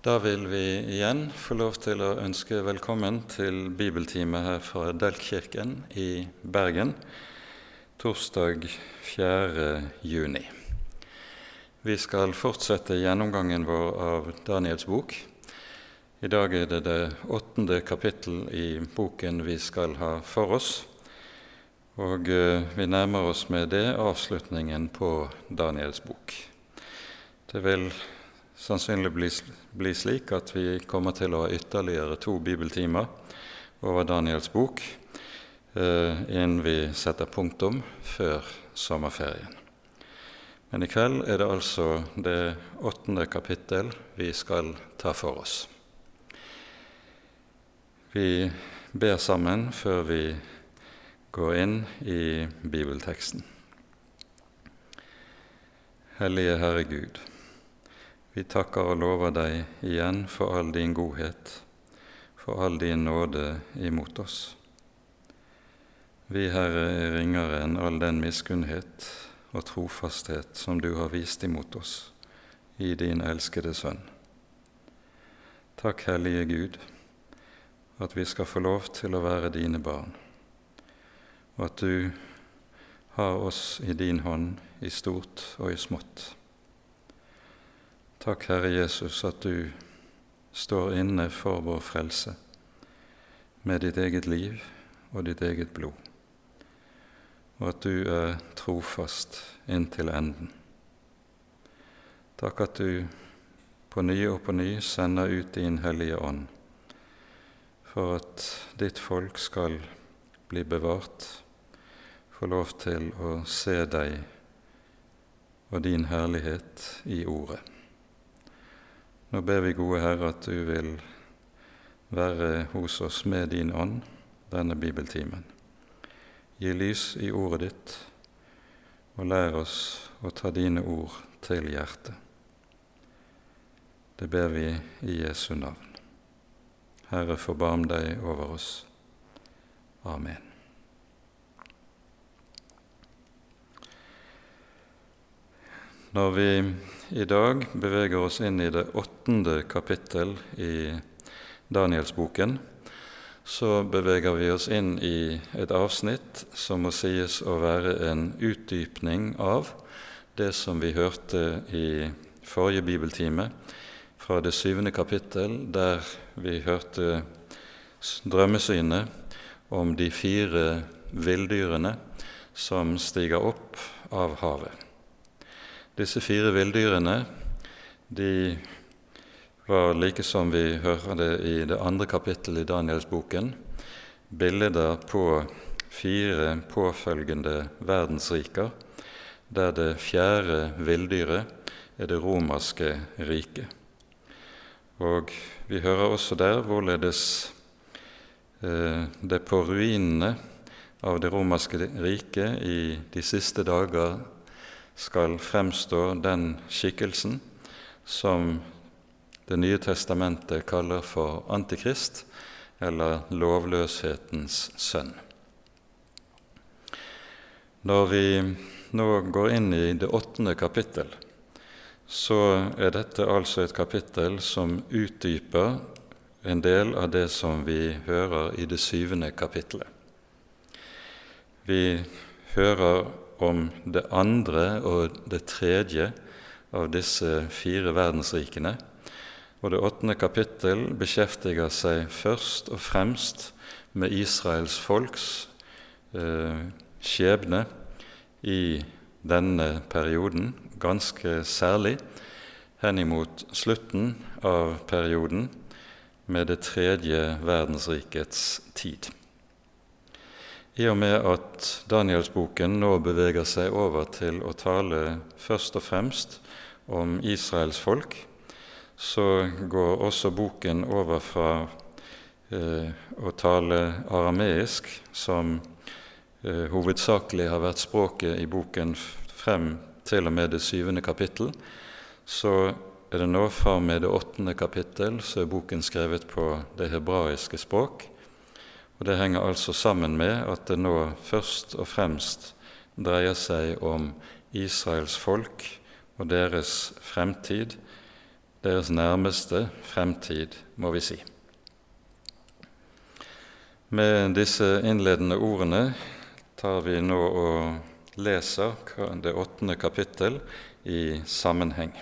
Da vil vi igjen få lov til å ønske velkommen til bibeltime her fra Deltkirken i Bergen torsdag 4. juni. Vi skal fortsette gjennomgangen vår av Daniels bok. I dag er det det åttende kapittel i boken vi skal ha for oss. Og eh, vi nærmer oss med det avslutningen på Daniels bok. Det vil sannsynlig bli, bli slik at vi kommer til å ha ytterligere to bibeltimer over Daniels bok eh, innen vi setter punktum før sommerferien. Men i kveld er det altså det åttende kapittel vi skal ta for oss. Vi ber sammen før vi går inn i bibelteksten. Hellige Herre Gud. Vi takker og lover deg igjen for all din godhet, for all din nåde imot oss. Vi, Herre, er ringere enn all den miskunnhet og trofasthet som du har vist imot oss i din elskede Sønn. Takk, Hellige Gud, at vi skal få lov til å være dine barn, og at du har oss i din hånd i stort og i smått. Takk, Herre Jesus, at du står inne for vår frelse med ditt eget liv og ditt eget blod, og at du er trofast inntil enden. Takk at du på ny og på ny sender ut din Hellige Ånd for at ditt folk skal bli bevart, få lov til å se deg og din herlighet i Ordet. Nå ber vi, gode Herre, at du vil være hos oss med din ånd denne bibeltimen. Gi lys i ordet ditt, og lær oss å ta dine ord til hjertet. Det ber vi i Jesu navn. Herre, forbarm deg over oss. Amen. Når vi i dag beveger oss inn i det åttende kapittel i Danielsboken, så beveger vi oss inn i et avsnitt som må sies å være en utdypning av det som vi hørte i forrige bibeltime, fra det syvende kapittel, der vi hørte drømmesynet om de fire villdyrene som stiger opp av havet. Disse fire villdyrene de var like som vi hører det i det andre kapittelet i Danielsboken, bilder på fire påfølgende verdensriker, der det fjerde villdyret er det romerske riket. Og vi hører også der hvorledes eh, det på ruinene av det romerske riket i de siste dager skal fremstå den skikkelsen som Det nye testamentet kaller for Antikrist, eller lovløshetens sønn. Når vi nå går inn i det åttende kapittel, så er dette altså et kapittel som utdyper en del av det som vi hører i det syvende kapittelet. Vi hører om det andre og det tredje av disse fire verdensrikene. Og det åttende kapittel beskjeftiger seg først og fremst med Israels folks eh, skjebne i denne perioden, ganske særlig henimot slutten av perioden med det tredje verdensrikets tid. I og med at Danielsboken nå beveger seg over til å tale først og fremst om Israels folk, så går også boken over fra eh, å tale arameisk, som eh, hovedsakelig har vært språket i boken frem til og med det syvende kapittel, så er det nå fra og med det åttende kapittel så er boken skrevet på det hebraiske språk. Og Det henger altså sammen med at det nå først og fremst dreier seg om Israels folk og deres fremtid deres nærmeste fremtid, må vi si. Med disse innledende ordene tar vi nå og leser det åttende kapittel i sammenheng.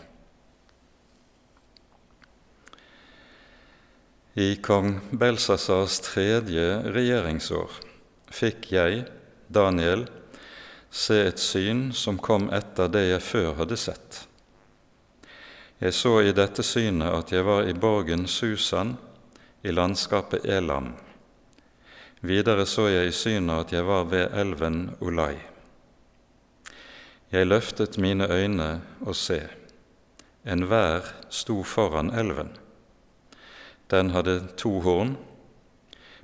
I kong Belsasars tredje regjeringsår fikk jeg, Daniel, se et syn som kom etter det jeg før hadde sett. Jeg så i dette synet at jeg var i borgen Susan i landskapet Elam. Videre så jeg i synet at jeg var ved elven Olai. Jeg løftet mine øyne og se, enhver sto foran elven. Den hadde to horn.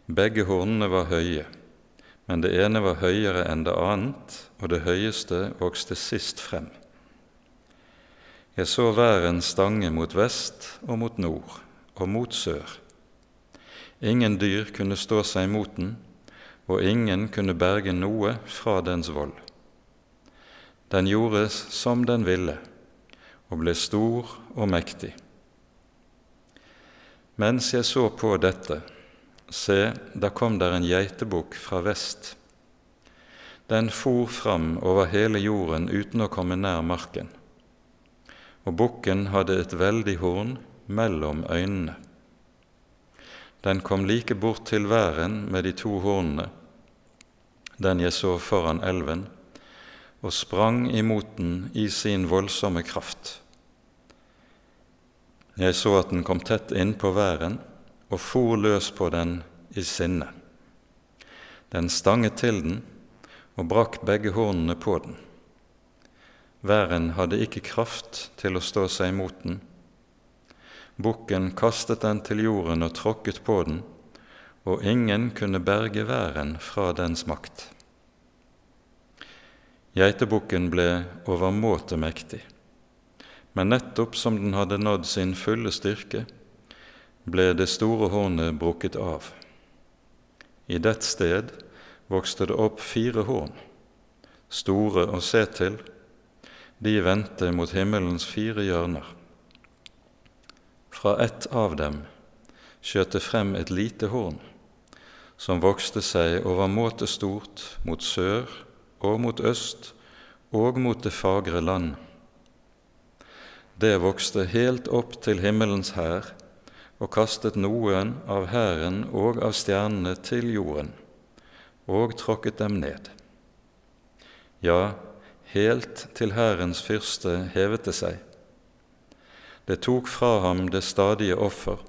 Begge hornene var høye, men det ene var høyere enn det annet, og det høyeste vokste sist frem. Jeg så væren stange mot vest og mot nord og mot sør. Ingen dyr kunne stå seg imot den, og ingen kunne berge noe fra dens vold. Den gjorde som den ville, og ble stor og mektig. Mens jeg så på dette, se, da kom der en geitebukk fra vest. Den for fram over hele jorden uten å komme nær marken, og bukken hadde et veldig horn mellom øynene. Den kom like bort til væren med de to hornene, den jeg så foran elven, og sprang imot den i sin voldsomme kraft. Jeg så at den kom tett innpå væren og for løs på den i sinne. Den stanget til den og brakk begge hornene på den. Væren hadde ikke kraft til å stå seg imot den. Bukken kastet den til jorden og tråkket på den, og ingen kunne berge væren fra dens makt. Geitebukken ble overmåte mektig. Men nettopp som den hadde nådd sin fulle styrke, ble det store hornet brukket av. I dett sted vokste det opp fire horn, store å se til, de vendte mot himmelens fire hjørner. Fra ett av dem skjøt det frem et lite horn, som vokste seg overmåte stort mot sør og mot øst og mot det fagre land det vokste helt opp til himmelens hær og kastet noen av hæren og av stjernene til jorden og tråkket dem ned. Ja, helt til hærens fyrste hevet det seg. Det tok fra ham det stadige offer,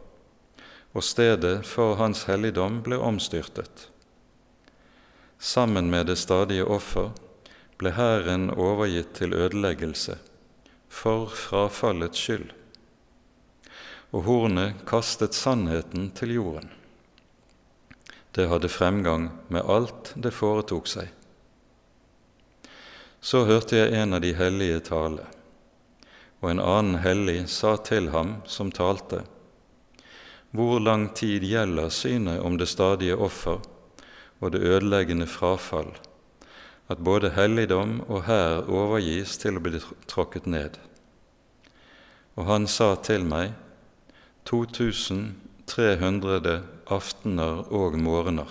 og stedet for hans helligdom ble omstyrtet. Sammen med det stadige offer ble hæren overgitt til ødeleggelse for frafallets skyld, og hornet kastet sannheten til jorden. Det hadde fremgang med alt det foretok seg. Så hørte jeg en av de hellige tale, og en annen hellig sa til ham som talte, Hvor lang tid gjelder synet om det stadige offer og det ødeleggende frafall at både helligdom og hær overgis til å bli tråkket ned. Og han sa til meg, 2300 aftener og morgener,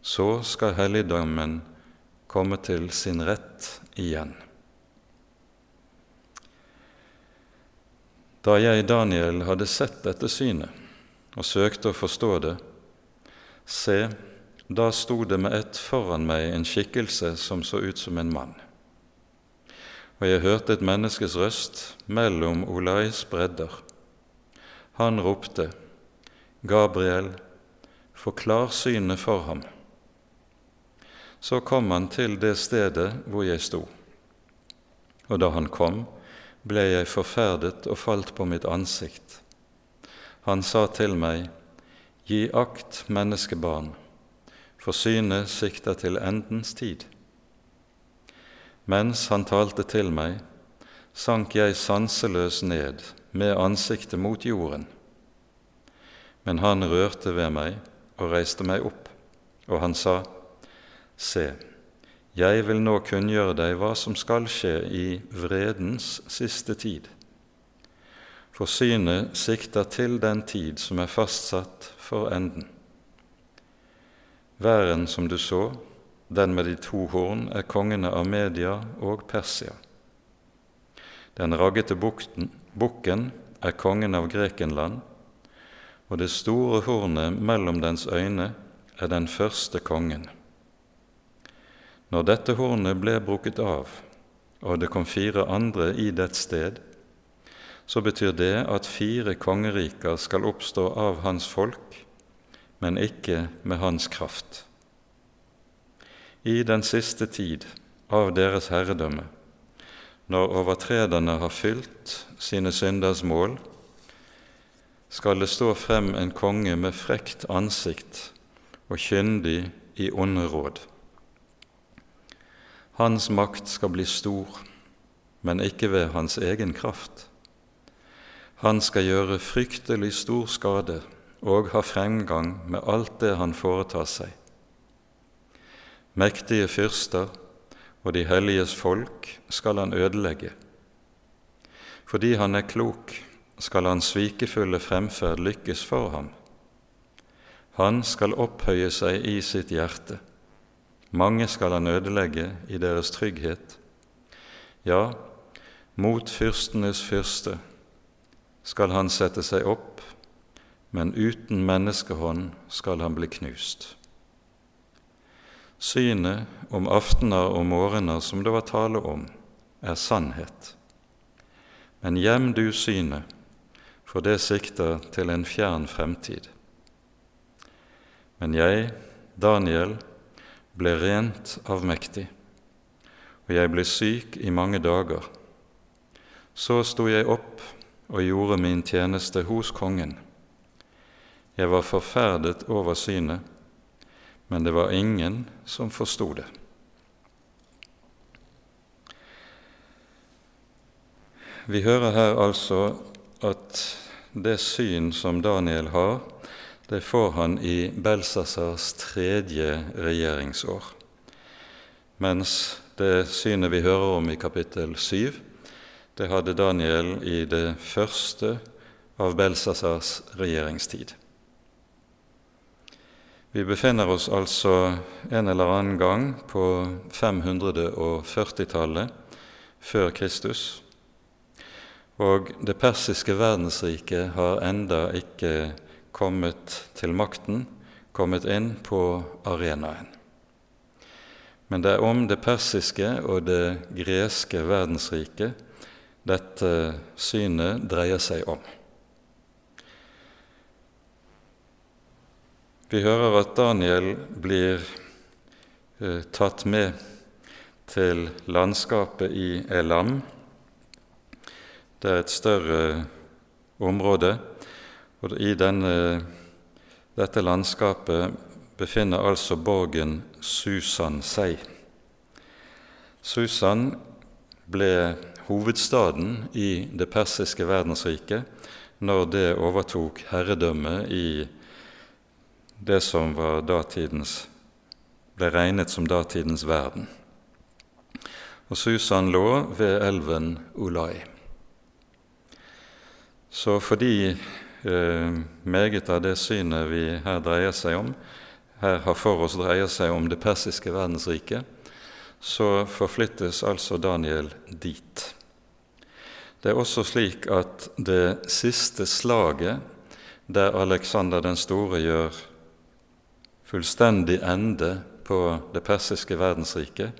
så skal helligdommen komme til sin rett igjen. Da jeg, Daniel, hadde sett dette synet og søkte å forstå det, se, da sto det med ett foran meg en skikkelse som så ut som en mann. Og jeg hørte et menneskes røst mellom Olais bredder. Han ropte, Gabriel, forklar synet for ham. Så kom han til det stedet hvor jeg sto. Og da han kom, ble jeg forferdet og falt på mitt ansikt. Han sa til meg, Gi akt, menneskebarn for synet sikter til endens tid. Mens han talte til meg, sank jeg sanseløs ned med ansiktet mot jorden. Men han rørte ved meg og reiste meg opp, og han sa, Se, jeg vil nå kunngjøre deg hva som skal skje i vredens siste tid. for synet sikter til den tid som er fastsatt for enden. Væren som du så, den med de to horn, er kongene av Media og Persia. Den raggete bukken er kongen av Grekenland, og det store hornet mellom dens øyne er den første kongen. Når dette hornet ble brukket av, og det kom fire andre i dets sted, så betyr det at fire kongeriker skal oppstå av hans folk, men ikke med hans kraft. I den siste tid av deres herredømme, når overtrederne har fylt sine synders mål, skal det stå frem en konge med frekt ansikt og kyndig i onde råd. Hans makt skal bli stor, men ikke ved hans egen kraft. Han skal gjøre fryktelig stor skade og har fremgang med alt det han foretar seg. Mektige fyrster og de helliges folk skal han ødelegge. Fordi han er klok, skal hans svikefulle fremferd lykkes for ham. Han skal opphøye seg i sitt hjerte. Mange skal han ødelegge i deres trygghet. Ja, mot fyrstenes fyrste skal han sette seg opp, men uten menneskehånd skal han bli knust. Synet om aftener og morgener som det var tale om, er sannhet. Men gjem du synet, for det sikter til en fjern fremtid. Men jeg, Daniel, ble rent avmektig, og jeg ble syk i mange dager. Så sto jeg opp og gjorde min tjeneste hos kongen. Jeg var forferdet over synet, men det var ingen som forsto det. Vi hører her altså at det syn som Daniel har, det får han i Belsasars tredje regjeringsår. Mens det synet vi hører om i kapittel 7, det hadde Daniel i det første av Belsasars regjeringstid. Vi befinner oss altså en eller annen gang på 540-tallet før Kristus, og det persiske verdensriket har enda ikke kommet til makten, kommet inn på arenaen. Men det er om det persiske og det greske verdensriket dette synet dreier seg om. Vi hører at Daniel blir eh, tatt med til landskapet i Elam. Det er et større område og I denne, dette landskapet befinner altså borgen Susan seg. Susan ble hovedstaden i det persiske verdensriket når det overtok herredømmet i det som ble regnet som datidens verden. Og Susan lå ved elven Olai. Så fordi Eh, meget av det synet vi her dreier seg om, her har for oss dreier seg om det persiske verdensriket, så forflyttes altså Daniel dit. Det er også slik at det siste slaget, der Aleksander den store gjør fullstendig ende på det persiske verdensriket,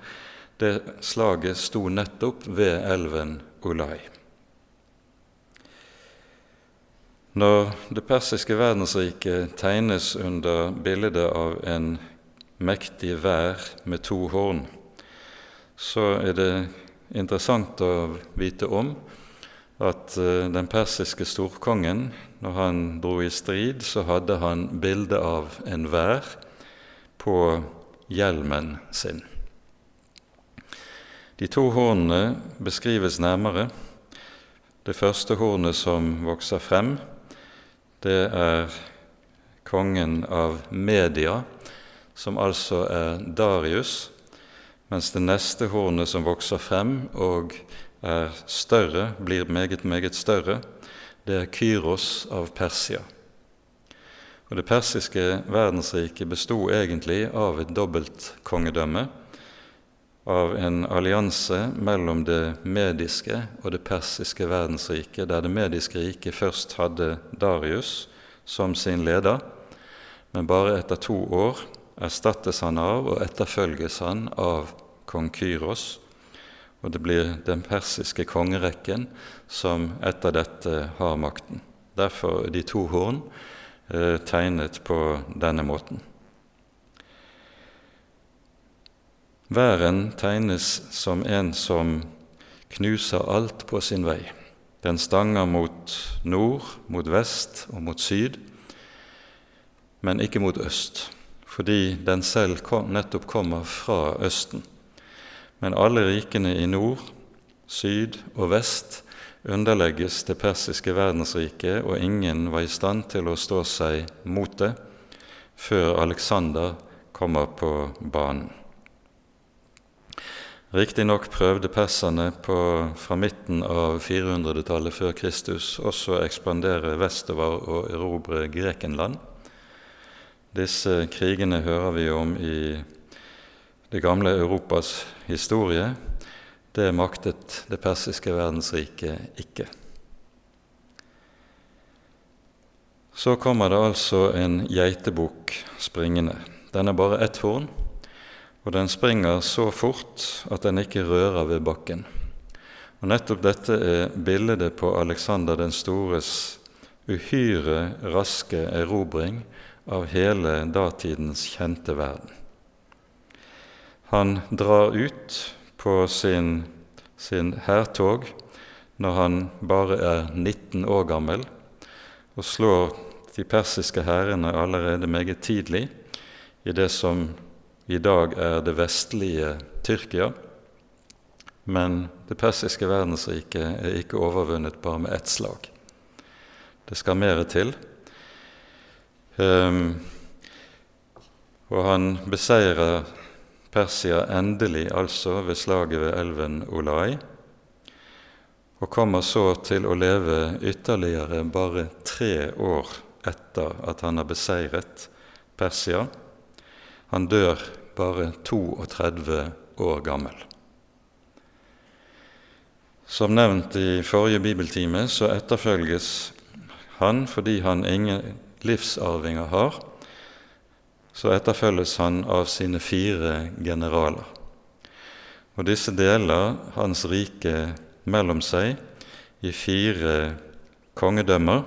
det slaget sto nettopp ved elven Olai. Når det persiske verdensriket tegnes under bildet av en mektig vær med to horn, så er det interessant å vite om at eh, den persiske storkongen, når han dro i strid, så hadde han bilde av en vær på hjelmen sin. De to hornene beskrives nærmere. Det første hornet som vokser frem, det er kongen av Media, som altså er Darius, mens det neste hornet som vokser frem og er større, blir meget, meget større, det er Kyros av Persia. Og Det persiske verdensriket bestod egentlig av et dobbeltkongedømme, av en allianse mellom det mediske og det persiske verdensriket, der det mediske riket først hadde Darius som sin leder, men bare etter to år erstattes han av og etterfølges han av kong Kyros. Og det blir den persiske kongerekken som etter dette har makten. Derfor er de to horn eh, tegnet på denne måten. Væren tegnes som en som knuser alt på sin vei. Den stanger mot nord, mot vest og mot syd, men ikke mot øst, fordi den selv kom, nettopp kommer fra Østen. Men alle rikene i nord, syd og vest underlegges det persiske verdensriket, og ingen var i stand til å stå seg mot det før Aleksander kommer på banen. Riktignok prøvde perserne på, fra midten av 400-tallet før Kristus også å ekspandere vestover og erobre Grekenland. Disse krigene hører vi om i det gamle Europas historie. Det maktet det persiske verdensriket ikke. Så kommer det altså en geitebukk springende. Den er bare ett horn og den springer så fort at den ikke rører ved bakken. Og Nettopp dette er bildet på Alexander den stores uhyre raske erobring av hele datidens kjente verden. Han drar ut på sin, sin hærtog når han bare er 19 år gammel, og slår de persiske hærene allerede meget tidlig i det som i dag er det vestlige Tyrkia, men det persiske verdensriket er ikke overvunnet bare med ett slag. Det skal mer til. Um, og han beseirer Persia endelig, altså ved slaget ved elven Olai, og kommer så til å leve ytterligere bare tre år etter at han har beseiret Persia. Han dør bare 32 år gammel. Som nevnt i forrige bibeltime så etterfølges han fordi han ingen livsarvinger har. Så etterfølges han av sine fire generaler. Og disse deler hans rike mellom seg i fire kongedømmer.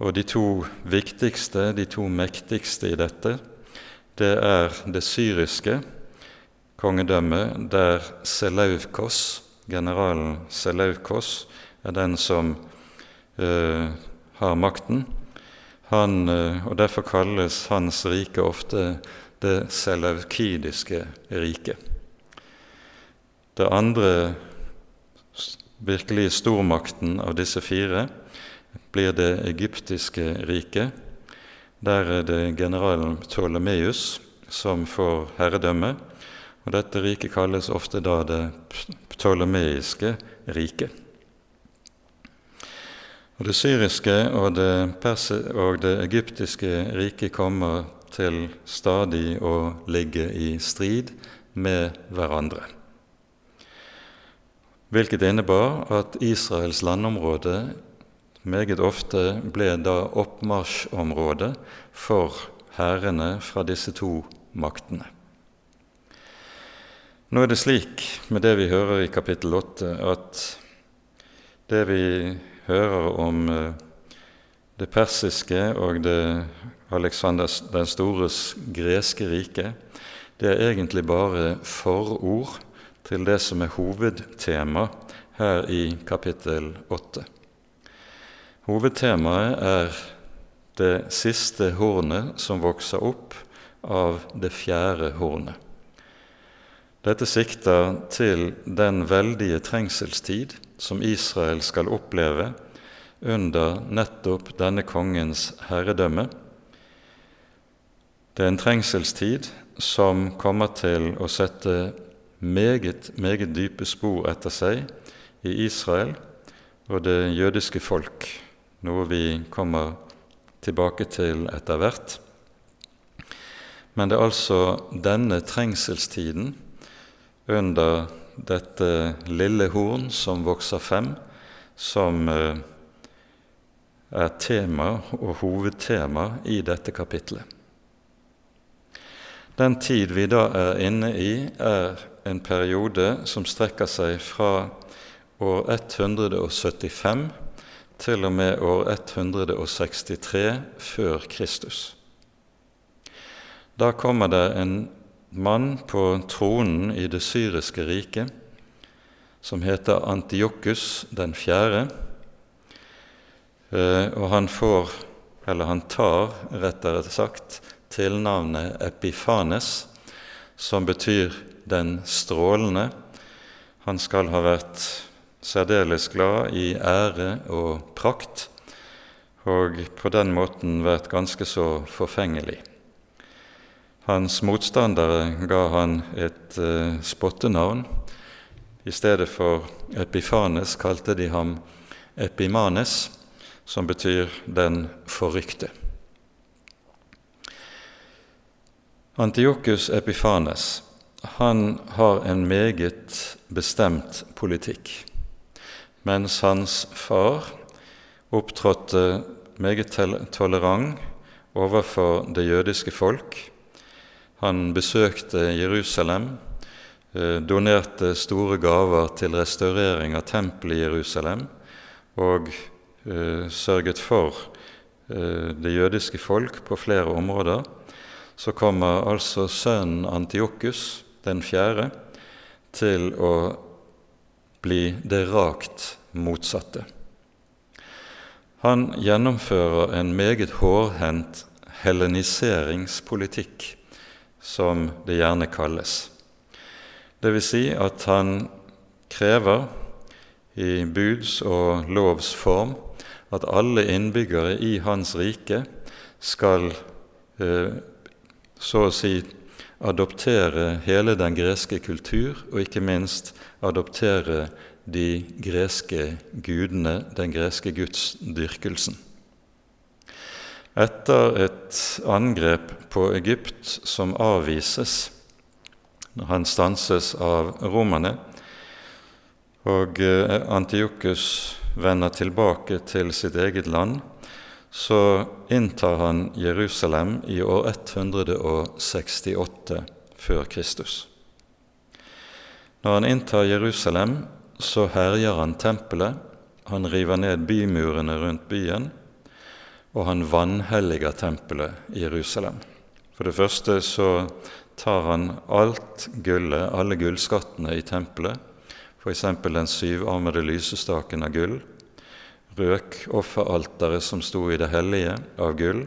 Og de to viktigste, de to mektigste i dette, det er det syriske kongedømmet, der Seleukos, generalen Seleukos, er den som uh, har makten. Han, uh, og Derfor kalles hans rike ofte det selaukidiske riket. Det andre virkelig stormakten av disse fire blir det egyptiske riket, der er det generalen Ptolemeus som får herredømme, og dette riket kalles ofte da det ptolemeiske riket. Og Det syriske og det, og det egyptiske riket kommer til stadig å ligge i strid med hverandre. Hvilket innebar at Israels landområde meget ofte ble da oppmarsjområde for hærene fra disse to maktene. Nå er det slik med det vi hører i kapittel 8, at det vi hører om eh, det persiske og det Alexander den stores greske rike, det er egentlig bare forord til det som er hovedtema her i kapittel 8. Hovedtemaet er det siste hornet som vokser opp av det fjerde hornet. Dette sikter til den veldige trengselstid som Israel skal oppleve under nettopp denne kongens herredømme. Det er en trengselstid som kommer til å sette meget, meget dype spor etter seg i Israel og det jødiske folk, noe vi kommer tilbake til etter hvert. Men det er altså denne trengselstiden under dette lille horn som vokser frem, som eh, er tema og hovedtema i dette kapitlet. Den tid vi da er inne i, er en periode som strekker seg fra år 175 til og med år 163 før Kristus. Da kommer det en mann på tronen i det syriske riket som heter Antiokus den fjerde. Eh, og han får, eller han tar, rettere sagt, tilnavnet Epifanes, som betyr 'den strålende'. Han skal ha vært særdeles glad i ære og prakt, og på den måten vært ganske så forfengelig. Hans motstandere ga han et uh, spottenavn. I stedet for Epifanes kalte de ham Epimanes, som betyr 'den forrykte'. Antiokus Epifanes han har en meget bestemt politikk mens hans far opptrådte meget tolerant overfor det jødiske folk. Han besøkte Jerusalem, eh, donerte store gaver til restaurering av tempelet i Jerusalem og eh, sørget for eh, det jødiske folk på flere områder. Så kommer altså sønnen Antiokus den fjerde til å bli det rakt motsatte. Han gjennomfører en meget hårhendt helleniseringspolitikk, som det gjerne kalles. Dvs. si at han krever i buds og lovsform at alle innbyggere i hans rike skal eh, så å si adoptere hele den greske kultur, og ikke minst adoptere de greske gudene, den greske gudsdyrkelsen. Etter et angrep på Egypt som avvises når han stanses av romerne, og eh, Antiokus vender tilbake til sitt eget land, så inntar han Jerusalem i år 168 før Kristus. Når han inntar Jerusalem, så herjer han tempelet, han river ned bymurene rundt byen, og han vanhelliger tempelet i Jerusalem. For det første så tar han alt gullet, alle gullskattene i tempelet, f.eks. den syvarmede lysestaken av gull, røkofferalteret som sto i det hellige, av gull,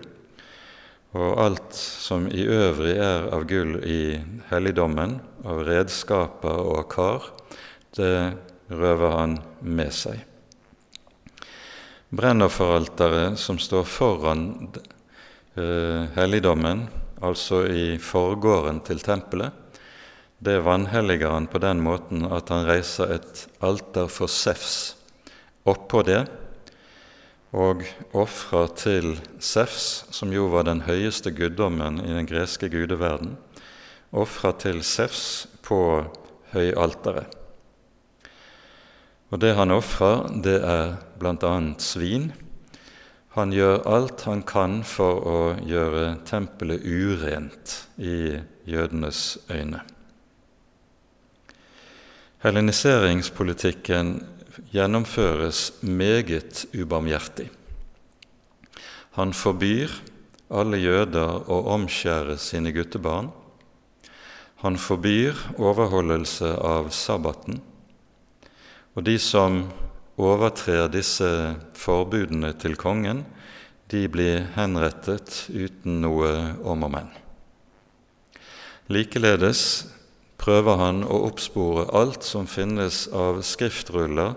og alt som i øvrig er av gull i helligdommen, av redskaper og kar, det røver han med seg. Brennofferalteret som står foran eh, helligdommen, altså i forgården til tempelet, det vanhelliger han på den måten at han reiser et alter for Sefs oppå det og ofrer til Sefs, som jo var den høyeste guddommen i den greske gudeverden, ofrer til Sefs på høyalteret. Og det han ofrer, det er bl.a. svin. Han gjør alt han kan for å gjøre tempelet urent i jødenes øyne. Helleniseringspolitikken gjennomføres meget ubarmhjertig. Han forbyr alle jøder å omskjære sine guttebarn. Han forbyr overholdelse av sabbaten. Og de som overtrer disse forbudene til kongen, de blir henrettet uten noe om og men. Likeledes prøver han å oppspore alt som finnes av skriftruller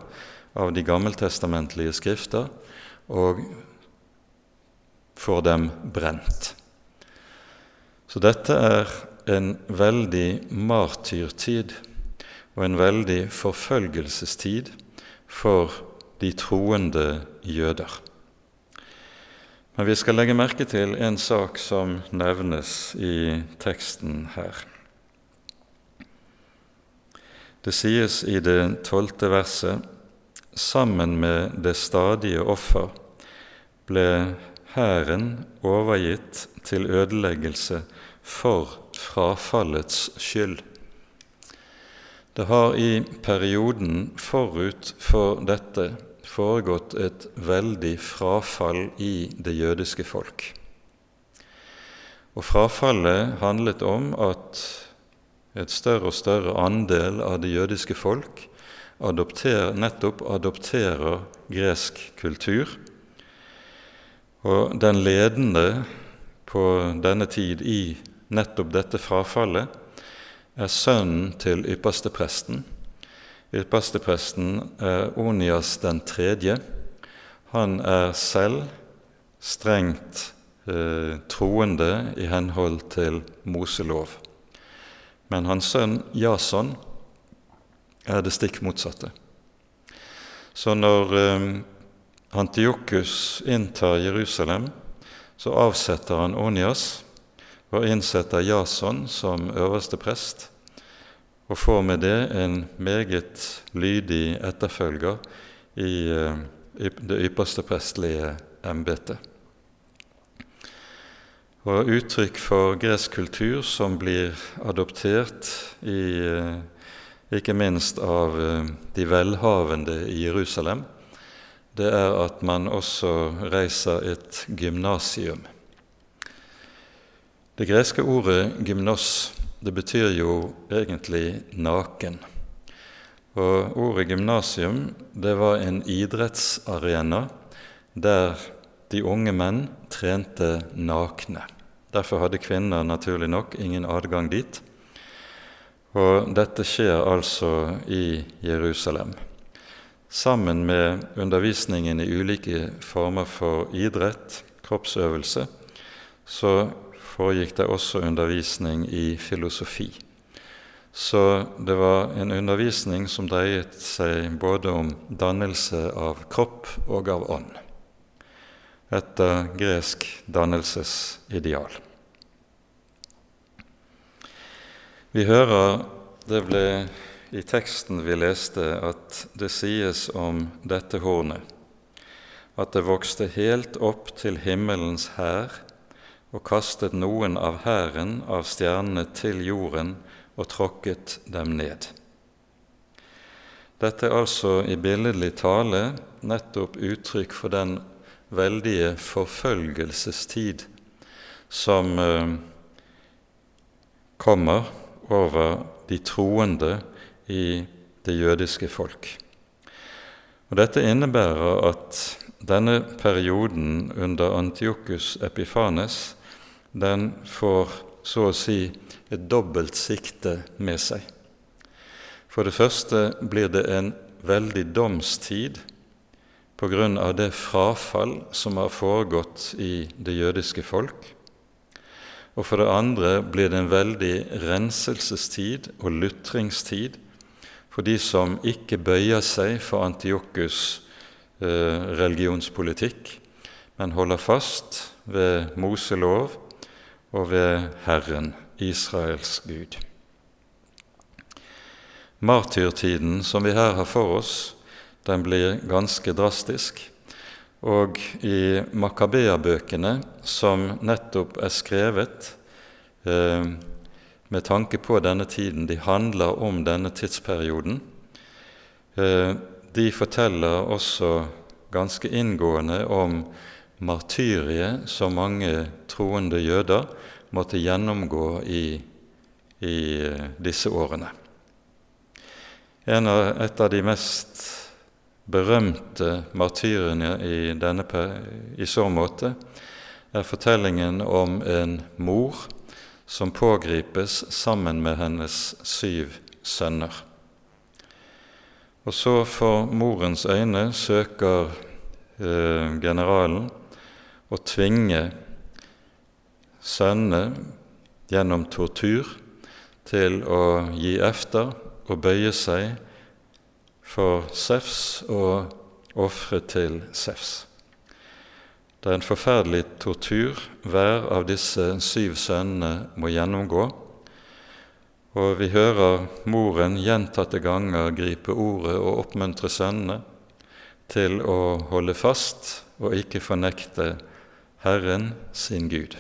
av de gammeltestamentlige skrifter, og får dem brent. Så dette er en veldig martyrtid og en veldig forfølgelsestid for de troende jøder. Men vi skal legge merke til en sak som nevnes i teksten her. Det sies i det tolvte verset sammen med det stadige offer ble hæren overgitt til ødeleggelse for frafallets skyld. Det har i perioden forut for dette foregått et veldig frafall i det jødiske folk. Og frafallet handlet om at et større og større andel av det jødiske folk adopter, nettopp adopterer gresk kultur. Og den ledende på denne tid i nettopp dette frafallet er sønnen til ypperstepresten. Ypperstepresten er Onias den tredje. Han er selv strengt eh, troende i henhold til Moselov. Men hans sønn Jason er det stikk motsatte. Så når eh, Antiokus inntar Jerusalem, så avsetter han Onias og innsetter Jason som øverste prest, og får med det en meget lydig etterfølger i eh, det ypperste prestlige embetet og uttrykk for gresk kultur som blir adoptert i, eh, ikke minst av eh, de velhavende i Jerusalem, det er at man også reiser et gymnasium. Det greske ordet 'gymnos' det betyr jo egentlig naken. Og ordet gymnasium det var en idrettsarena der de unge menn trente nakne. Derfor hadde kvinner naturlig nok ingen adgang dit. Og dette skjer altså i Jerusalem. Sammen med undervisningen i ulike former for idrett, kroppsøvelse, så foregikk det også undervisning i filosofi. Så det var en undervisning som dreiet seg både om dannelse av kropp og av ånd etter gresk dannelsesideal. Vi hører det ble i teksten vi leste, at det sies om dette hornet at det vokste helt opp til himmelens hær og kastet noen av hæren av stjernene til jorden og tråkket dem ned. Dette er altså i billedlig tale nettopp uttrykk for den veldige forfølgelsestid som eh, kommer over de troende i det jødiske folk. Og Dette innebærer at denne perioden under Antiokus Epifanes den får så å si et dobbelt sikte med seg. For det første blir det en veldig domstid på grunn av det frafall som har foregått i det jødiske folk. Og for det andre blir det en veldig renselsestid og lutringstid for de som ikke bøyer seg for Antiokus eh, religionspolitikk, men holder fast ved Moselov og ved Herren, Israels Gud. Martyrtiden som vi her har for oss, den blir ganske drastisk. Og i Makabea-bøkene, som nettopp er skrevet eh, med tanke på denne tiden, de handler om denne tidsperioden, eh, de forteller også ganske inngående om martyriet som mange troende jøder måtte gjennomgå i, i eh, disse årene. Av, et av de mest berømte martyrene i, denne, i så måte, er fortellingen om en mor som pågripes sammen med hennes syv sønner. Og så for morens øyne søker eh, generalen å tvinge sønnene gjennom tortur til å gi efter og bøye seg for Sefs og ofre til Sefs. Det er en forferdelig tortur hver av disse syv sønnene må gjennomgå. Og vi hører moren gjentatte ganger gripe ordet og oppmuntre sønnene til å holde fast og ikke fornekte Herren sin Gud.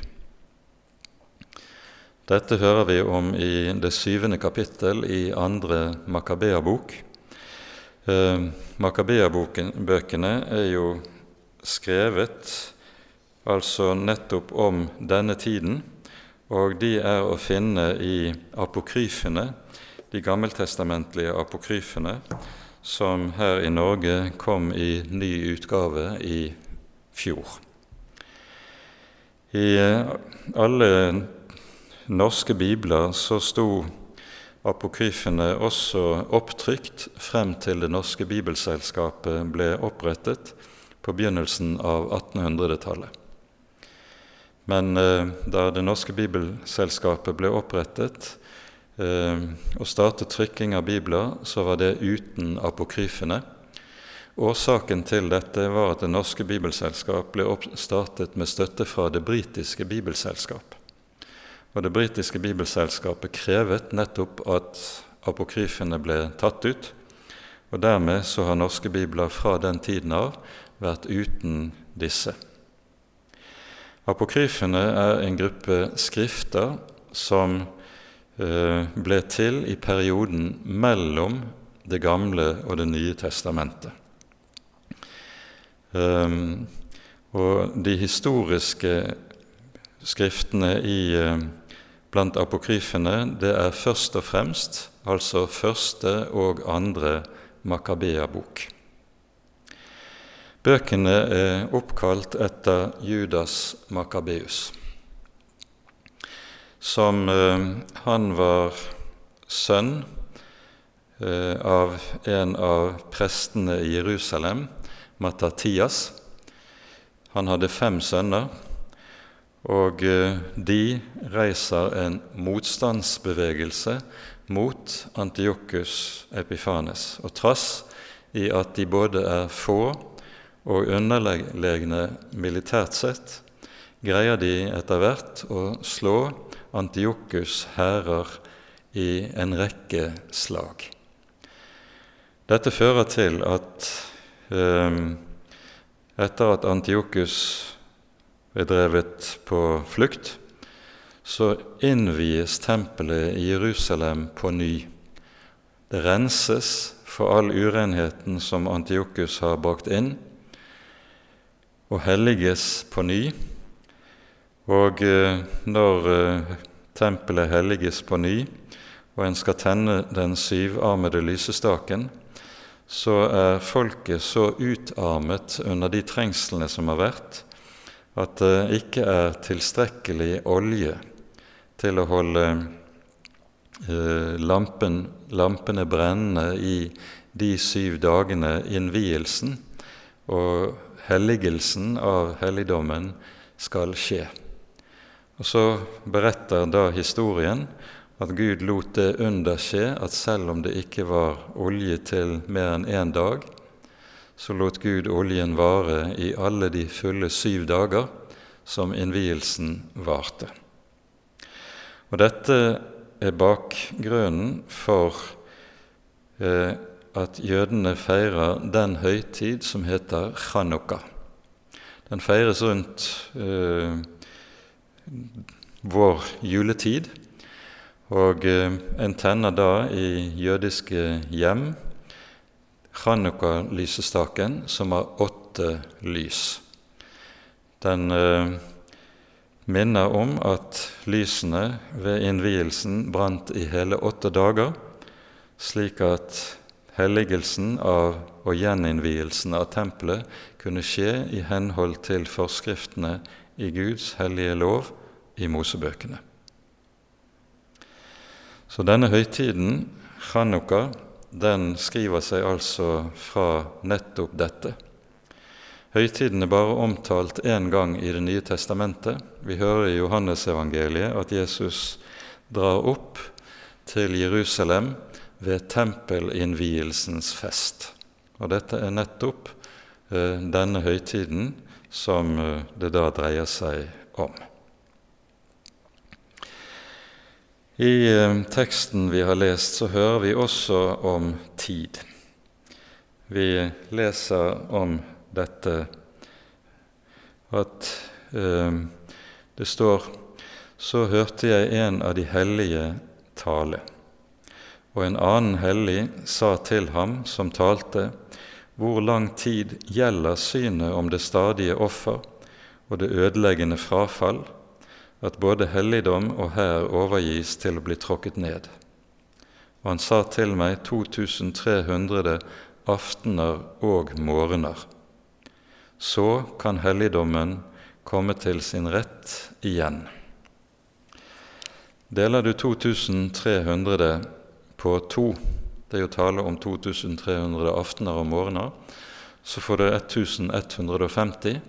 Dette hører vi om i det syvende kapittel i andre Makabea-bok. Eh, Makabeabøkene er jo skrevet altså nettopp om denne tiden, og de er å finne i apokryfene, de gammeltestamentlige apokryfene, som her i Norge kom i ny utgave i fjor. I alle norske bibler så sto apokryfene også opptrykt frem til Det norske bibelselskapet ble opprettet på begynnelsen av 1800-tallet. Men eh, da Det norske bibelselskapet ble opprettet eh, og startet trykking av bibler, så var det uten apokryfene. Årsaken til dette var at Det norske bibelselskap ble startet med støtte fra det britiske bibelselskap. Og Det britiske bibelselskapet krevet nettopp at apokryfene ble tatt ut. Og dermed så har norske bibler fra den tiden av vært uten disse. Apokryfene er en gruppe skrifter som eh, ble til i perioden mellom Det gamle og Det nye testamentet. Um, og de historiske skriftene i, uh, blant apokryfene, det er først og fremst altså første og andre Makabea-bok. Bøkene er oppkalt etter Judas Makabeus. Som eh, han var sønn eh, av en av prestene i Jerusalem, Matatias. Han hadde fem sønner, og eh, de reiser en motstandsbevegelse mot Antiokus Epifanes. Og trass i at de både er få og underlegne militært sett, greier de etter hvert å slå Antiokus hærer i en rekke slag. Dette fører til at etter at Antiokus ble drevet på flukt, så innvies tempelet i Jerusalem på ny. Det renses for all urenheten som Antiokus har brakt inn, og helliges på ny. Og eh, når eh, tempelet helliges på ny, og en skal tenne den syvarmede lysestaken, så er folket så utarmet under de trengslene som har vært, at det ikke er tilstrekkelig olje til å holde eh, lampen, lampene brennende i de syv dagene innvielsen og helligelsen av helligdommen skal skje. Og Så beretter da historien at Gud lot det under skje at selv om det ikke var olje til mer enn én dag, så lot Gud oljen vare i alle de fulle syv dager som innvielsen varte. Og Dette er bakgrunnen for eh, at jødene feirer den høytid som heter chanukka. Den feires rundt eh, vår juletid, og eh, en tenner da i jødiske hjem chanukka-lysestaken, som har åtte lys. Den eh, minner om at lysene ved innvielsen brant i hele åtte dager, slik at helligelsen av og gjeninnvielsen av tempelet kunne skje i henhold til forskriftene i Guds hellige lov i Mosebøkene. Så denne høytiden, Chanukka, den skriver seg altså fra nettopp dette. Høytiden er bare omtalt én gang i Det nye testamentet. Vi hører i Johannesevangeliet at Jesus drar opp til Jerusalem ved tempelinnvielsens fest. Og dette er nettopp eh, denne høytiden som eh, det da dreier seg om. I eh, teksten vi har lest, så hører vi også om tid. Vi leser om dette at eh, det står Så hørte jeg en av de hellige tale. Og en annen hellig sa til ham som talte, hvor lang tid gjelder synet om det stadige offer og det ødeleggende frafall, at både helligdom og hær overgis til å bli tråkket ned? Og han sa til meg 2300 aftener og morgener. Så kan helligdommen komme til sin rett igjen. Deler du 2300 på to, det er jo tale om 2300 aftener og morgener, så får du 1150,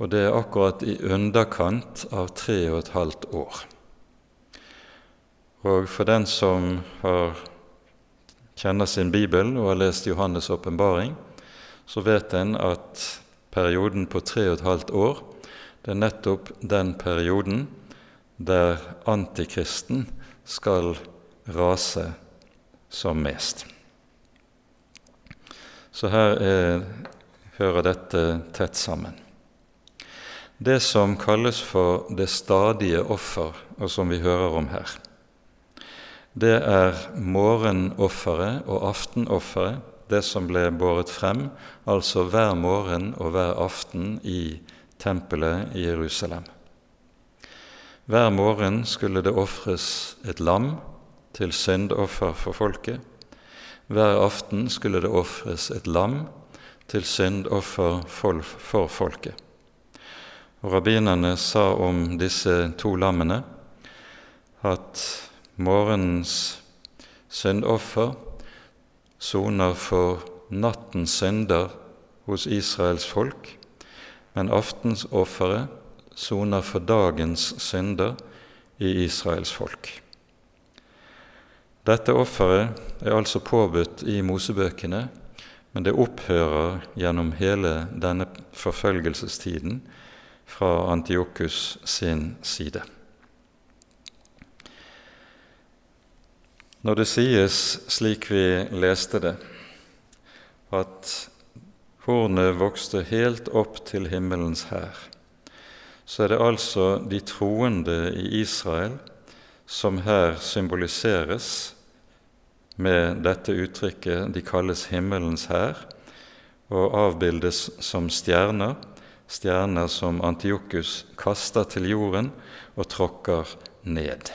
og det er akkurat i underkant av tre og et halvt år. Og for den som har, kjenner sin bibel og har lest Johannes' åpenbaring, så vet en at perioden på tre og et halvt år det er nettopp den perioden der antikristen skal rase som mest. Så her er, hører dette tett sammen. Det som kalles for det stadige offer, og som vi hører om her, det er morgenofferet og aftenofferet, det som ble båret frem, altså hver morgen og hver aften i tempelet i Jerusalem. Hver morgen skulle det ofres et lam til syndoffer for folket. Hver aften skulle det ofres et lam til syndoffer for folket. Og Rabbinerne sa om disse to lammene at morgenens syndoffer soner for nattens synder hos Israels folk, men aftensofferet soner for dagens synder i Israels folk. Dette offeret er altså påbudt i Mosebøkene, men det opphører gjennom hele denne forfølgelsestiden fra Antiokus sin side. Når det sies slik vi leste det, at Hornet vokste helt opp til himmelens hær. Så er det altså de troende i Israel som her symboliseres med dette uttrykket de kalles himmelens hær, og avbildes som stjerner, stjerner som Antiokus kaster til jorden og tråkker ned.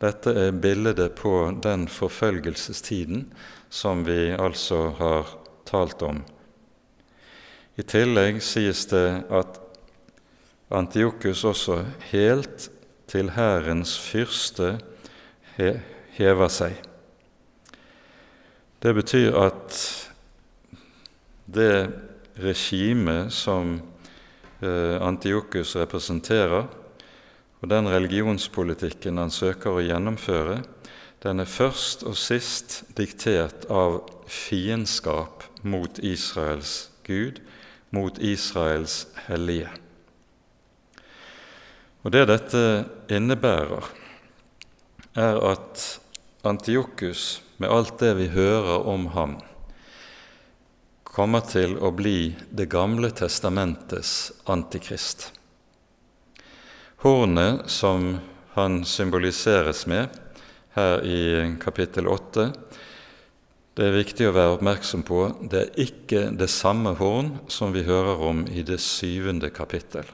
Dette er bildet på den forfølgelsestiden som vi altså har talt om. I tillegg sies det at Antiokus også helt til hærens fyrste hever seg. Det betyr at det regimet som eh, Antiokus representerer, og den religionspolitikken han søker å gjennomføre, den er først og sist diktert av fiendskap mot Israels Gud, mot Israels hellige. Og Det dette innebærer, er at Antiokus, med alt det vi hører om ham, kommer til å bli Det gamle testamentets antikrist. Hornet som han symboliseres med her i kapittel 8, det er viktig å være oppmerksom på det er ikke det samme horn som vi hører om i det syvende kapittel.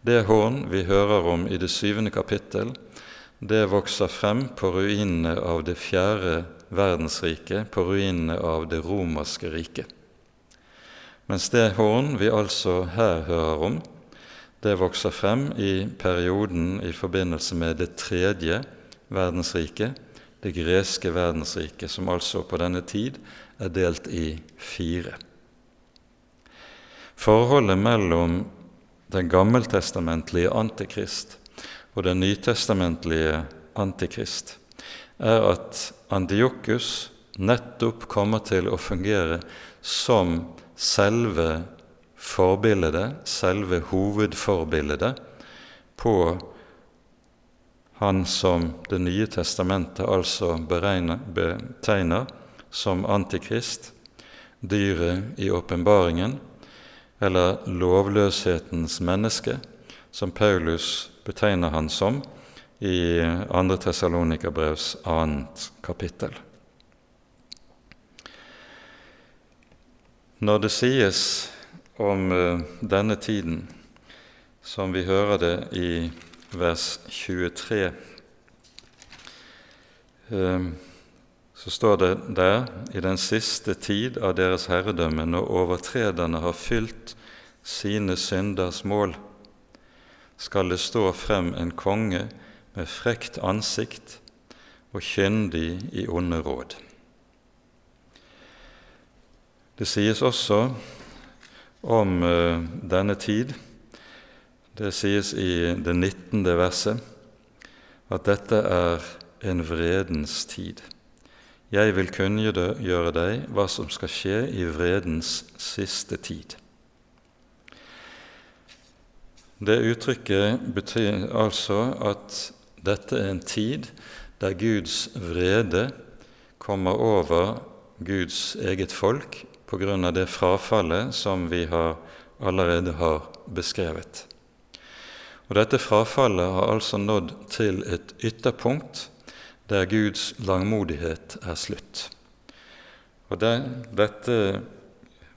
Det horn vi hører om i det syvende kapittel, det vokser frem på ruinene av det fjerde verdensriket, på ruinene av det romerske riket. Mens det horn vi altså her hører om, det vokser frem i perioden i forbindelse med det tredje verdensriket, det greske verdensriket, som altså på denne tid er delt i fire. Forholdet mellom den gammeltestamentlige antikrist og den nytestamentlige antikrist er at Antiokus nettopp kommer til å fungere som selve forbildet, selve hovedforbildet, på han som Det nye testamentet altså beregner, betegner som Antikrist, dyret i åpenbaringen, eller lovløshetens menneske, som Paulus betegner han som i 2. Tessalonikabrevs 2. kapittel. Når det sies om uh, denne tiden, som vi hører det i vers 23, uh, eh, så står det der i den siste tid av deres herredømme, når overtrederne har fylt sine synders mål, skal det stå frem en konge med frekt ansikt og kyndig i onde råd. Det sies også om uh, denne tid, det sies i det 19. verset, at dette er en vredens tid. Jeg vil kunngjøre deg hva som skal skje i vredens siste tid. Det uttrykket betyr altså at dette er en tid der Guds vrede kommer over Guds eget folk av det frafallet som vi har, allerede har beskrevet. Og Dette frafallet har altså nådd til et ytterpunkt der Guds langmodighet er slutt. Og det, Dette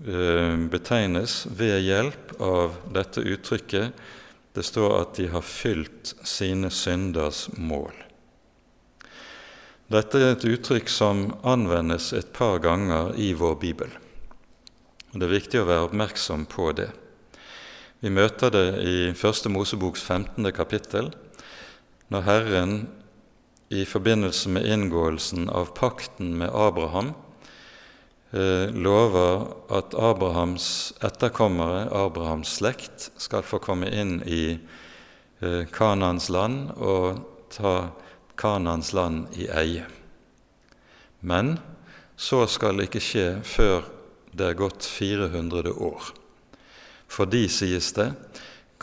uh, betegnes ved hjelp av dette uttrykket. Det står at de har fylt sine synders mål. Dette er et uttrykk som anvendes et par ganger i vår bibel. Og Det er viktig å være oppmerksom på det. Vi møter det i Første Moseboks 15. kapittel, når Herren i forbindelse med inngåelsen av pakten med Abraham lover at Abrahams etterkommere, Abrahams slekt, skal få komme inn i eh, Kanans land og ta Kanans land i eie. Men så skal det ikke skje før det er gått 400 år. For de, sies det,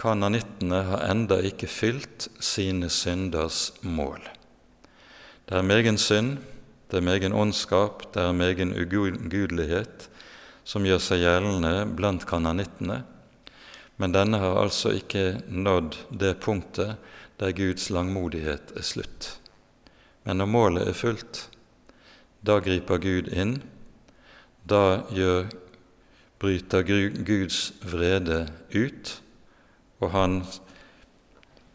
kananittene har enda ikke fylt sine synders mål. Det er megen synd, det er megen ondskap, det er megen ugudelighet som gjør seg gjeldende blant kananittene, men denne har altså ikke nådd det punktet der Guds langmodighet er slutt. Men når målet er fullt, da griper Gud inn. Da gjør, bryter Guds vrede ut, og han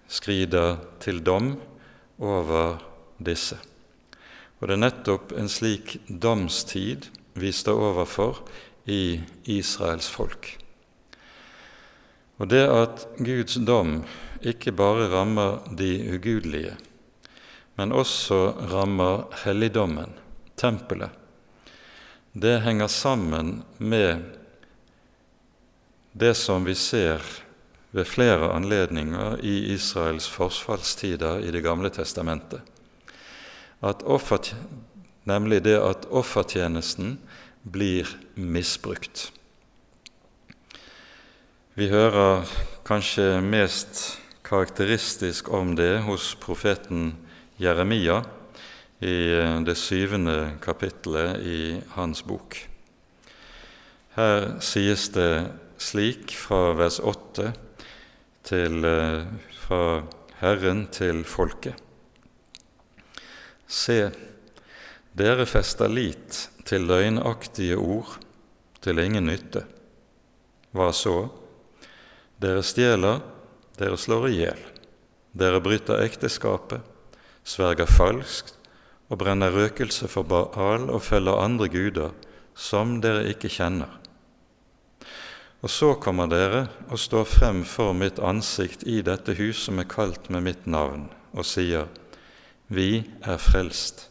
skrider til dom over disse. Og det er nettopp en slik domstid vi står overfor i Israels folk. Og det at Guds dom ikke bare rammer de ugudelige, men også rammer helligdommen, tempelet, det henger sammen med det som vi ser ved flere anledninger i Israels forsfallstider i Det gamle testamentet at offer, nemlig det at offertjenesten blir misbrukt. Vi hører kanskje mest karakteristisk om det hos profeten Jeremia i eh, det syvende kapittelet i hans bok. Her sies det slik fra vers 8 til, eh, fra Herren til folket. Se, dere fester lit til løgnaktige ord, til ingen nytte. Hva så? Dere stjeler, dere slår i hjel. Dere bryter ekteskapet, sverger falskt og brenner røkelse for Baal og følger andre guder som dere ikke kjenner. Og så kommer dere og står frem for mitt ansikt i dette hus som er kalt med mitt navn, og sier:" Vi er frelst.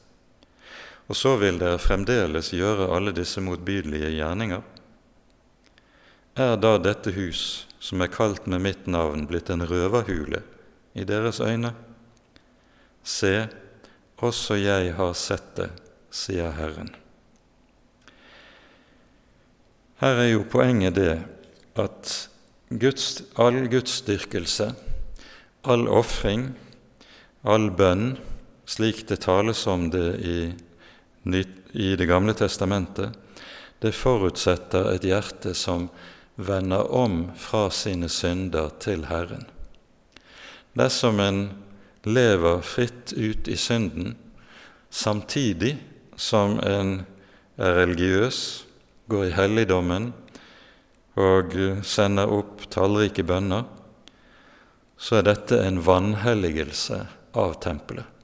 Og så vil dere fremdeles gjøre alle disse motbydelige gjerninger. Er da dette hus, som er kalt med mitt navn, blitt en røverhule i deres øyne? Se, også jeg har sett det, sier Herren. Her er jo poenget det at Guds, all gudsdyrkelse, all ofring, all bønn, slik det tales om det i, i Det gamle testamentet, det forutsetter et hjerte som vender om fra sine synder til Herren. Dersom en lever fritt ut i synden samtidig som en er religiøs, går i helligdommen og sender opp tallrike bønner, så er dette en vanhelligelse av tempelet.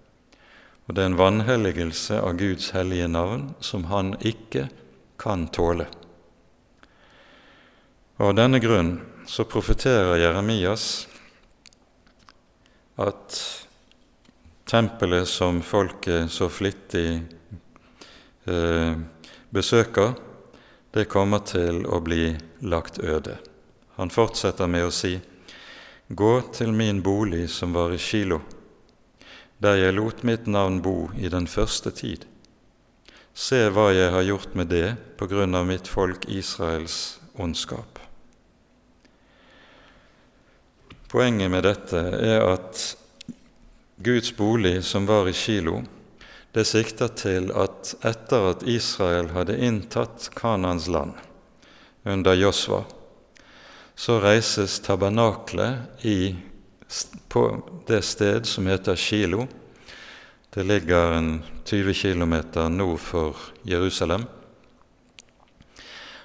Og det er en vanhelligelse av Guds hellige navn som han ikke kan tåle. Og Av denne grunn så profeterer Jeremias at tempelet som folket så flittig eh, besøker, det kommer til å bli lagt øde. Han fortsetter med å si:" Gå til min bolig som var i Kilo, der jeg lot mitt navn bo i den første tid. Se hva jeg har gjort med det på grunn av mitt folk Israels ondskap. Poenget med dette er at Guds bolig som var i Kilo, det sikter til at etter at Israel hadde inntatt Kanans land under Josva, så reises tabernaklet i, på det sted som heter Kilo. Det ligger en 20 km nord for Jerusalem.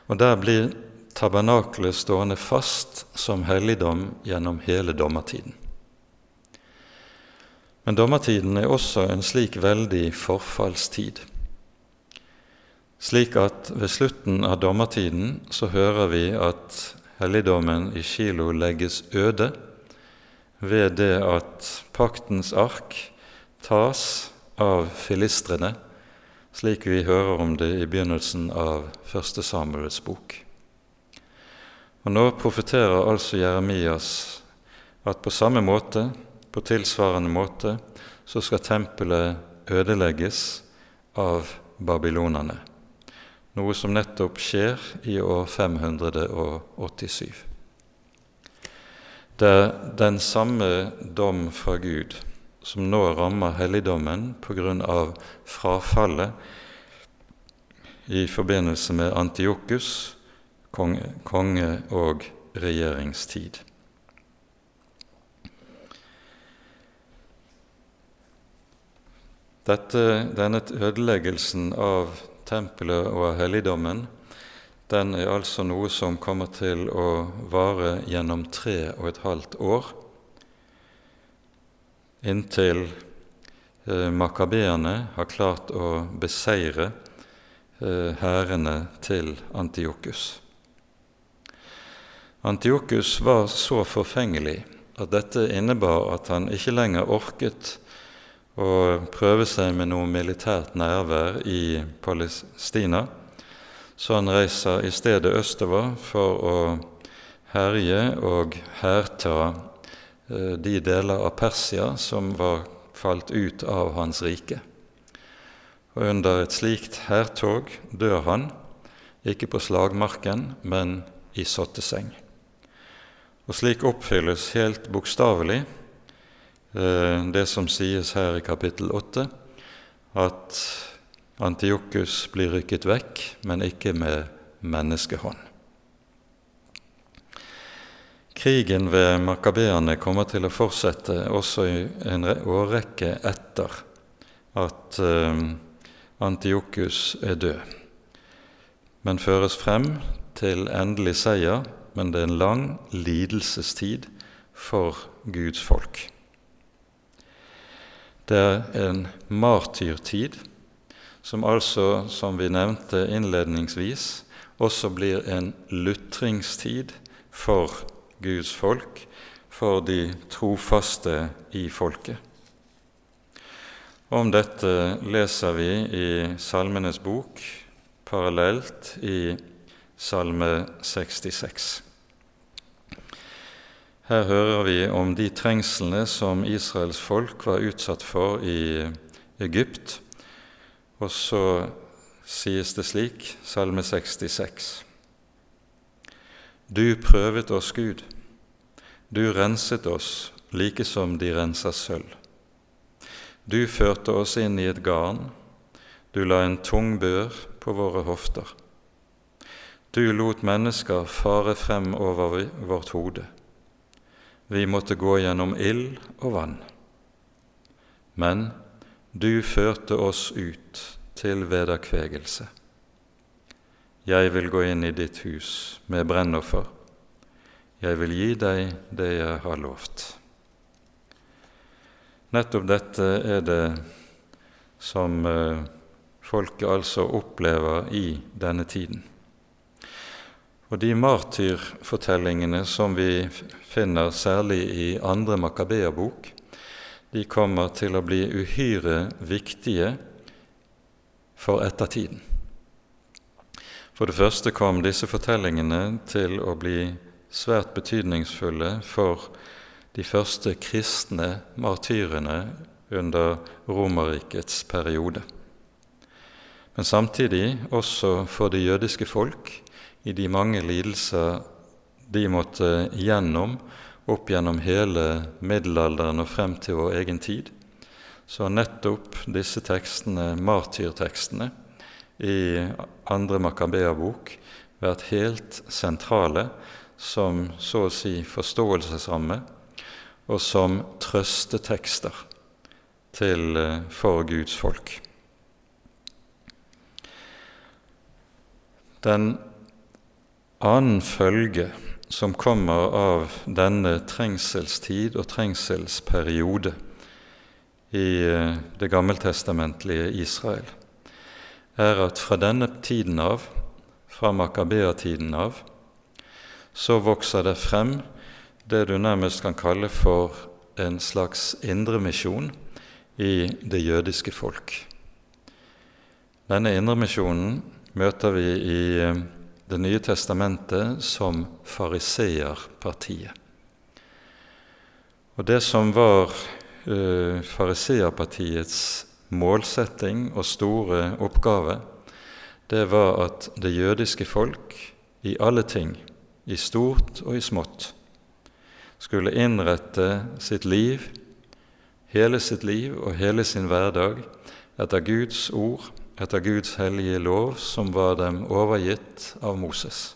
Og Der blir tabernaklet stående fast som helligdom gjennom hele dommertiden. Men dommertiden er også en slik veldig forfallstid, slik at ved slutten av dommertiden så hører vi at helligdommen i Kilo legges øde ved det at paktens ark tas av filistrene, slik vi hører om det i begynnelsen av første Samuels bok. Og Nå profeterer altså Jeremias at på samme måte, på tilsvarende måte, så skal tempelet ødelegges av babylonerne, noe som nettopp skjer i år 587. Det er den samme dom fra Gud som nå rammer helligdommen av frafallet i forbindelse med Antiokus, konge, konge og regjeringstid. Dette, denne ødeleggelsen av tempelet og av helligdommen den er altså noe som kommer til å vare gjennom tre og et halvt år, inntil eh, makabeerne har klart å beseire eh, hærene til Antiokus. Antiokus var så forfengelig at dette innebar at han ikke lenger orket å prøve seg med noe militært nærvær i Palestina, så han reiser i stedet østover for å herje og hærta eh, de deler av Persia som var falt ut av hans rike. Og under et slikt hærtog dør han, ikke på slagmarken, men i sotteseng. Og slik oppfylles helt bokstavelig eh, det som sies her i kapittel 8, at Antiokus blir rykket vekk, men ikke med menneskehånd. Krigen ved makabeerne kommer til å fortsette også i en årrekke etter at eh, Antiokus er død, men føres frem til endelig seier men det er en lang lidelsestid for Guds folk. Det er en martyrtid, som altså, som vi nevnte innledningsvis, også blir en lutringstid for Guds folk, for de trofaste i folket. Om dette leser vi i Salmenes bok parallelt i Salme 66. Her hører vi om de trengslene som Israels folk var utsatt for i Egypt. Og så sies det slik, Salme 66.: du prøvet oss, Gud. Du renset oss like som de renser sølv. Du førte oss inn i et garn, du la en tung bør på våre hofter. Du lot mennesker fare frem over vårt hode. Vi måtte gå gjennom ild og vann. Men du førte oss ut til vederkvegelse. Jeg vil gå inn i ditt hus med brennoffer. Jeg vil gi deg det jeg har lovt. Nettopp dette er det som eh, folket altså opplever i denne tiden. Og de martyrfortellingene som vi finner særlig i andre Makabeabok, de kommer til å bli uhyre viktige for ettertiden. For det første kom disse fortellingene til å bli svært betydningsfulle for de første kristne martyrene under Romerrikets periode. Men samtidig også for det jødiske folk i de mange lidelser de måtte gjennom opp gjennom hele middelalderen og frem til vår egen tid, så har nettopp disse tekstene, martyrtekstene, i andre Makabea-bok vært helt sentrale som så å si forståelsesramme og som trøstetekster til, eh, for Guds folk. Den annen følge som kommer av denne trengselstid og trengselsperiode i eh, det gammeltestamentlige Israel, er at fra denne tiden av, fra Makabea-tiden av, så vokser det frem det du nærmest kan kalle for en slags indremisjon i det jødiske folk. Denne indremisjonen møter vi i eh, det nye testamentet som fariseerpartiet. Og det som var uh, fariseerpartiets målsetting og store oppgave, det var at det jødiske folk i alle ting, i stort og i smått, skulle innrette sitt liv, hele sitt liv og hele sin hverdag etter Guds ord etter Guds hellige lov, som var dem overgitt av Moses.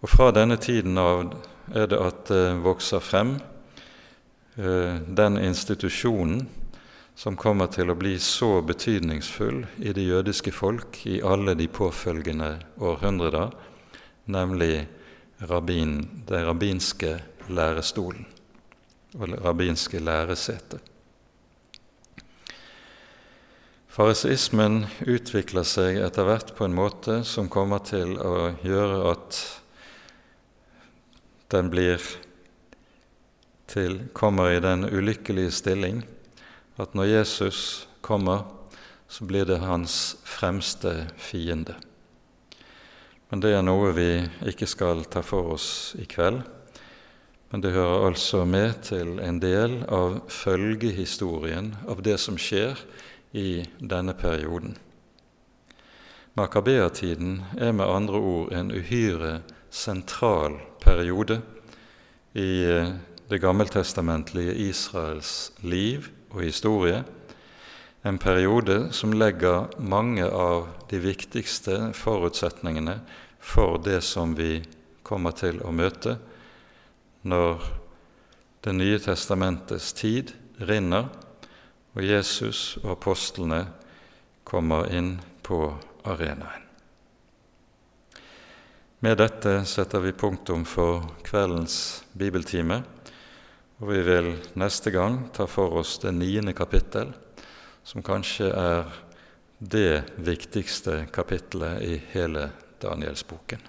Og Fra denne tiden av er det at det vokser frem eh, den institusjonen som kommer til å bli så betydningsfull i det jødiske folk i alle de påfølgende århundrer, nemlig rabbin, den rabbinske lærestolen og rabbinske læresetet. Fariseismen utvikler seg etter hvert på en måte som kommer til å gjøre at den blir til, kommer i den ulykkelige stilling at når Jesus kommer, så blir det hans fremste fiende. Men det er noe vi ikke skal ta for oss i kveld. Men det hører altså med til en del av følgehistorien av det som skjer i denne perioden. Makabeatiden er med andre ord en uhyre sentral periode i eh, det gammeltestamentlige Israels liv og historie. En periode som legger mange av de viktigste forutsetningene for det som vi kommer til å møte når Det nye testamentets tid rinner og Jesus og apostlene kommer inn på arenaen. Med dette setter vi punktum for kveldens bibeltime, og vi vil neste gang ta for oss det niende kapittel, som kanskje er det viktigste kapittelet i hele Danielsboken.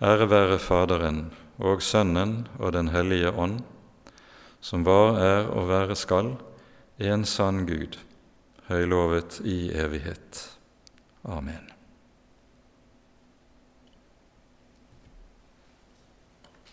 Ære være Faderen og Sønnen og Den hellige ånd som var, er og være skal, en sann Gud, høylovet i evighet. Amen.